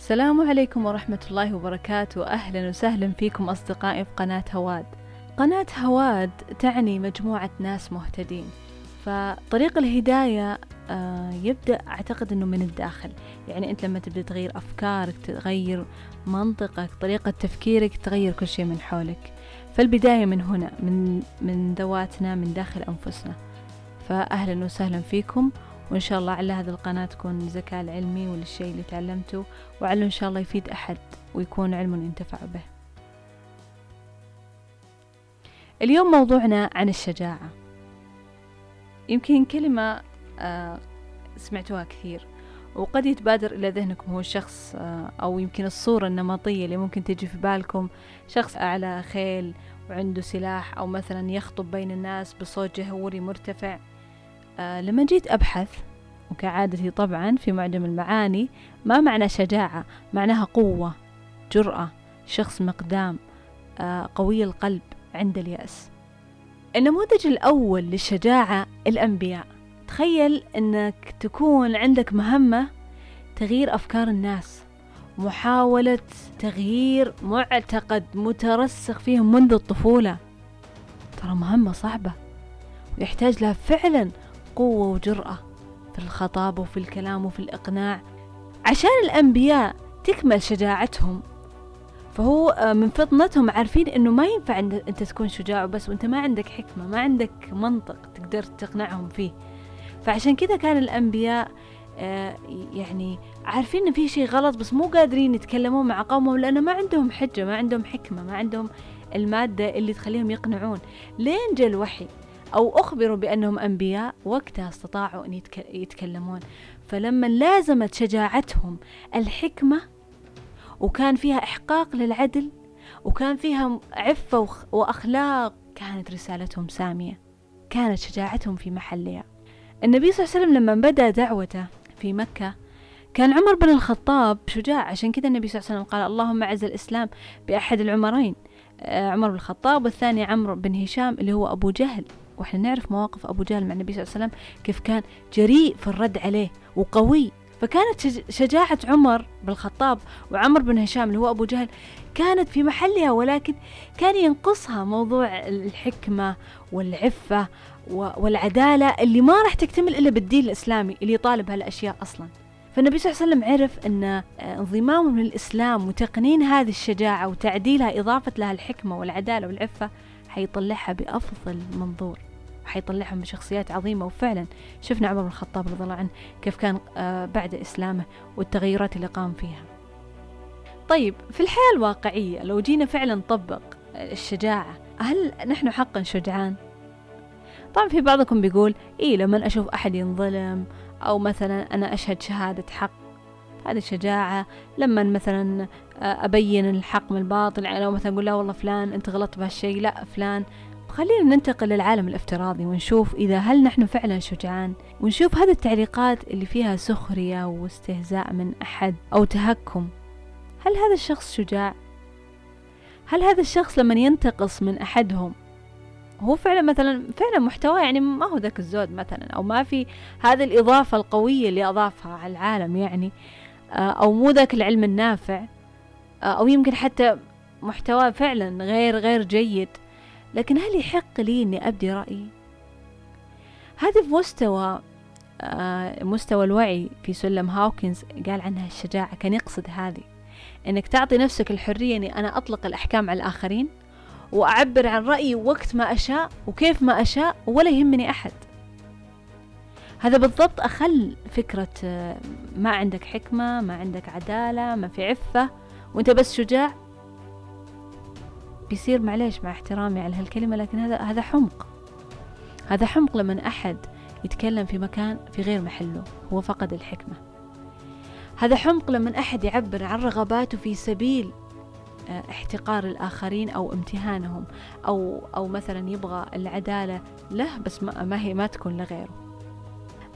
السلام عليكم ورحمة الله وبركاته. أهلا وسهلا فيكم أصدقائي في قناة هواد. قناة هواد تعني مجموعة ناس مهتدين. فطريق الهداية آه، يبدأ أعتقد أنه من الداخل. يعني أنت لما تبدأ تغير أفكارك تغير منطقك طريقة تفكيرك تغير كل شيء من حولك. فالبداية من هنا من من ذواتنا من داخل أنفسنا. فأهلا وسهلا فيكم. وإن شاء الله على هذه القناة تكون الذكاء العلمي والشيء اللي تعلمته وعلى إن شاء الله يفيد أحد ويكون علم ينتفع به. اليوم موضوعنا عن الشجاعة. يمكن كلمة آه سمعتوها كثير وقد يتبادر إلى ذهنكم هو الشخص آه أو يمكن الصورة النمطية اللي ممكن تجي في بالكم شخص أعلى خيل وعنده سلاح أو مثلا يخطب بين الناس بصوت جهوري مرتفع. آه لما جيت أبحث وكعادتي طبعا في معجم المعاني ما معنى شجاعة معناها قوة جرأة شخص مقدام آه قوي القلب عند اليأس. النموذج الأول للشجاعة الأنبياء. تخيل أنك تكون عندك مهمة تغيير أفكار الناس محاولة تغيير معتقد مترسخ فيهم منذ الطفولة. ترى مهمة صعبة ويحتاج لها فعلا قوة وجرأة. في الخطاب وفي الكلام وفي الإقناع. عشان الأنبياء تكمل شجاعتهم فهو آه، من فطنتهم عارفين إنه ما ينفع أنت تكون شجاع وبس وأنت ما عندك حكمة ما عندك منطق تقدر تقنعهم فيه. فعشان كذا كان الأنبياء آه، يعني عارفين إن في شيء غلط بس مو قادرين يتكلمون مع قومهم لأنه ما عندهم حجة ما عندهم حكمة ما عندهم المادة اللي تخليهم يقنعون. لين جاء الوحي. أو أخبروا بأنهم أنبياء وقتها استطاعوا أن يتكلمون. فلما لازمت شجاعتهم الحكمة وكان فيها إحقاق للعدل وكان فيها عفة وأخلاق كانت رسالتهم سامية. كانت شجاعتهم في محلها. النبي صلى الله عليه وسلم لما بدأ دعوته في مكة كان عمر بن الخطاب شجاع. عشان كذا النبي صلى الله عليه وسلم قال اللهم أعز الإسلام بأحد العمرين. آه، عمر بن الخطاب والثاني عمرو بن هشام اللي هو أبو جهل. وإحنا نعرف مواقف أبو جهل مع النبي صلى الله عليه وسلم كيف كان جريء في الرد عليه وقوي. فكانت شجاعة عمر بن الخطاب وعمر بن هشام اللي هو أبو جهل كانت في محلها ولكن كان ينقصها موضوع الحكمة والعفة والعدالة اللي ما راح تكتمل إلا بالدين الإسلامي اللي يطالب هالأشياء أصلا. فالنبي صلى الله عليه وسلم عرف أن آه، انضمامهم للإسلام وتقنين هذه الشجاعة وتعديلها إضافة لها الحكمة والعدالة والعفة حيطلعها بأفضل منظور. حيطلعهم بشخصيات عظيمة. وفعلا شفنا عمر بن الخطاب رضي الله عنه كيف كان آه، بعد إسلامه والتغيرات اللي قام فيها. طيب في الحياة الواقعية لو جينا فعلا نطبق الشجاعة هل نحن حقا شجعان؟ طبعا في بعضكم بيقول إيه لما أشوف أحد ينظلم أو مثلا أنا أشهد شهادة حق هذه شجاعة. لما مثلا آه، أبين الحق من الباطل يعني لو مثلا أقول لا والله فلان أنت غلطت بهالشيء لا فلان. خلينا ننتقل للعالم الافتراضي ونشوف إذا هل نحن فعلا شجعان. ونشوف هذه التعليقات اللي فيها سخرية واستهزاء من أحد أو تهكم. هل هذا الشخص شجاع؟ هل هذا الشخص لما ينتقص من أحدهم هو فعلا مثلا فعلا محتوى يعني ما هو ذاك الزود مثلا أو ما في هذه الإضافة القوية اللي أضافها على العالم يعني آه، أو مو ذاك العلم النافع آه، أو يمكن حتى محتوى فعلا غير غير جيد. لكن هل يحق لي أني أبدي رأيي؟ هذا في مستوى آه مستوى الوعي في سلم هاوكنز قال عنها الشجاعة. كان يقصد هذه أنك تعطي نفسك الحرية أني أنا أطلق الأحكام على الآخرين وأعبر عن رأيي وقت ما أشاء وكيف ما أشاء ولا يهمني أحد. هذا بالضبط أخل فكرة آه، ما عندك حكمة ما عندك عدالة ما في عفة وأنت بس شجاع. بيصير معليش مع احترامي على هالكلمة لكن هذا هذا حمق. هذا حمق لما أحد يتكلم في مكان في غير محله هو فقد الحكمة. هذا حمق لما أحد يعبر عن رغباته في سبيل آه، احتقار الآخرين أو امتهانهم أو أو مثلا يبغى العدالة. له بس ما هي ما تكون لغيره.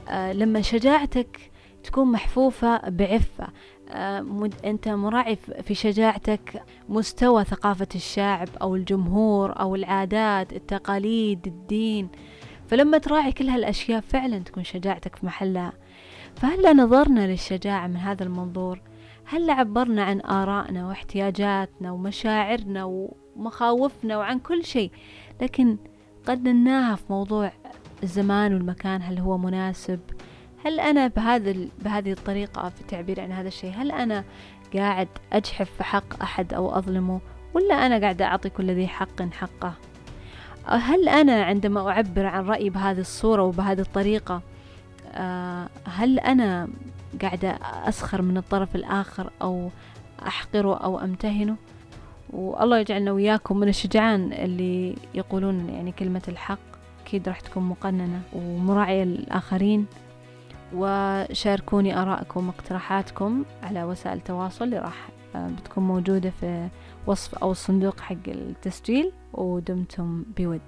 آه، لما شجاعتك تكون محفوفة بعفة. آه، أنت مراعي في شجاعتك مستوى ثقافة الشعب أو الجمهور أو العادات التقاليد الدين. فلما تراعي كل هالأشياء فعلا تكون شجاعتك في محلها. فهلا نظرنا للشجاعة من هذا المنظور؟ هل عبرنا عن آرائنا واحتياجاتنا ومشاعرنا ومخاوفنا وعن كل شيء؟ لكن قنناها في موضوع الزمان والمكان هل هو مناسب؟ هل أنا بهذا بهذه الطريقة في التعبير عن هذا الشيء هل أنا قاعد أجحف في حق أحد أو أظلمه ولا أنا قاعدة أعطي كل ذي حق حقه؟ هل أنا عندما أعبر عن رأيي بهذه الصورة وبهذه الطريقة آه، هل أنا قاعدة أسخر من الطرف الآخر أو أحقره أو أمتهنه؟ والله يجعلنا وياكم من الشجعان اللي يقولون يعني كلمة الحق أكيد راح تكون مقننة ومراعية للآخرين وشاركوني آرائكم واقتراحاتكم على وسائل التواصل اللي راح آه، بتكون موجودة في وصف أو الصندوق حق التسجيل ودمتم بود.